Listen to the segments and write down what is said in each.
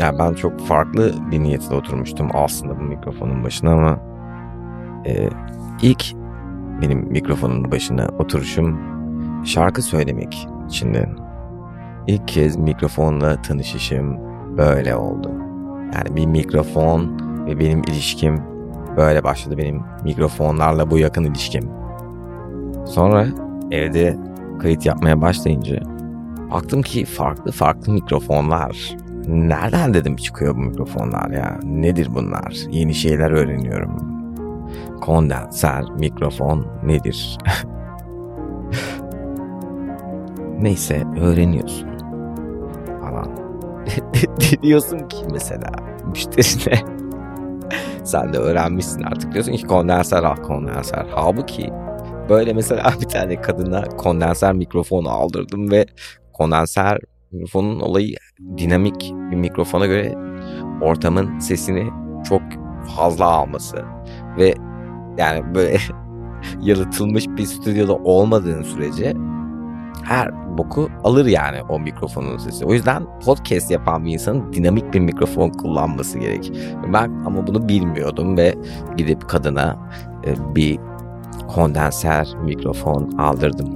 Yani ben çok farklı bir niyetle oturmuştum aslında bu mikrofonun başına ama e, ilk benim mikrofonun başına oturuşum şarkı söylemek içindi. İlk kez mikrofonla tanışışım böyle oldu. Yani bir mikrofon ve benim ilişkim böyle başladı benim mikrofonlarla bu yakın ilişkim. Sonra evde kayıt yapmaya başlayınca baktım ki farklı farklı mikrofonlar. Nereden dedim çıkıyor bu mikrofonlar ya? Nedir bunlar? Yeni şeyler öğreniyorum. Kondenser mikrofon nedir? Neyse öğreniyorsun falan. diyorsun ki mesela müşterine sen de öğrenmişsin artık diyorsun ki kondenser al kondenser. Halbuki böyle mesela bir tane kadına kondenser mikrofonu aldırdım ve kondenser mikrofonun olayı dinamik bir mikrofona göre ortamın sesini çok fazla alması ve yani böyle yalıtılmış bir stüdyoda olmadığın sürece her boku alır yani o mikrofonun sesi. O yüzden podcast yapan bir insanın dinamik bir mikrofon kullanması gerek. Ben ama bunu bilmiyordum ve gidip kadına e, bir kondenser mikrofon aldırdım.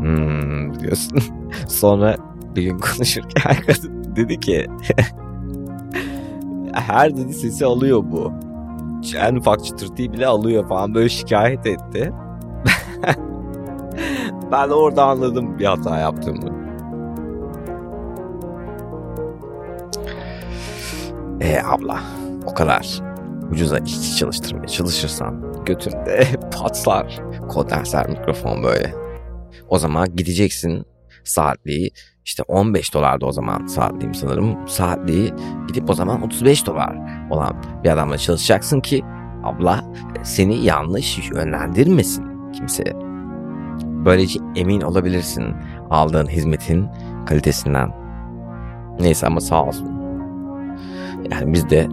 Hmm diyorsun. Sonra bir gün konuşurken kadın dedi ki her dedi sesi alıyor bu. En ufak çıtırtıyı bile alıyor falan böyle şikayet etti. ben orada anladım bir hata yaptığımı. E abla o kadar ucuza işçi çalıştırmaya çalışırsan götünde patlar kondenser mikrofon böyle. O zaman gideceksin saatliği işte 15 dolardı o zaman saatliğim sanırım. Saatliği gidip o zaman 35 dolar olan bir adamla çalışacaksın ki abla seni yanlış yönlendirmesin kimse. Böylece emin olabilirsin aldığın hizmetin kalitesinden. Neyse ama sağ olsun. Yani biz de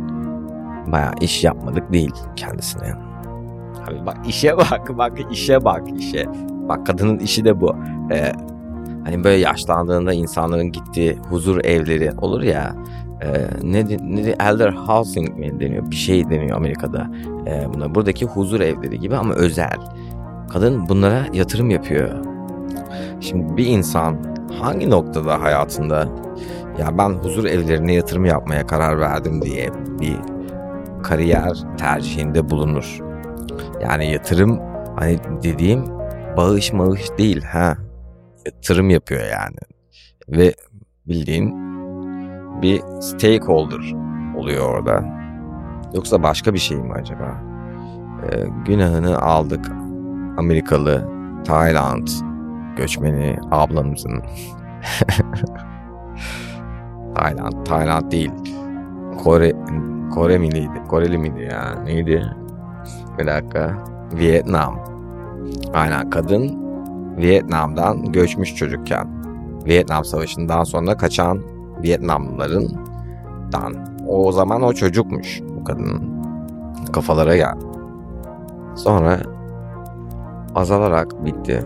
bayağı iş yapmadık değil kendisine. Abi bak işe bak bak işe bak işe. Bak kadının işi de bu. Ee, hani böyle yaşlandığında insanların gittiği huzur evleri olur ya. E, ne, ne elder housing mi deniyor? Bir şey deniyor Amerika'da. E, buna buradaki huzur evleri gibi ama özel. Kadın bunlara yatırım yapıyor. Şimdi bir insan hangi noktada hayatında ya ben huzur evlerine yatırım yapmaya karar verdim diye bir kariyer tercihinde bulunur. Yani yatırım hani dediğim bağış mağış değil ha. Yatırım yapıyor yani. Ve bildiğin bir stakeholder oluyor orada. Yoksa başka bir şey mi acaba? Ee, günahını aldık Amerikalı, Tayland göçmeni ablamızın. Tayland, Tayland değil. Kore, Kore miydi? Koreli miydi ya? Neydi? Bir dakika. Vietnam. Aynen kadın Vietnam'dan göçmüş çocukken. Vietnam Savaşı'ndan sonra kaçan Vietnamlıların dan. O zaman o çocukmuş bu kadının kafalara gel. Sonra azalarak bitti.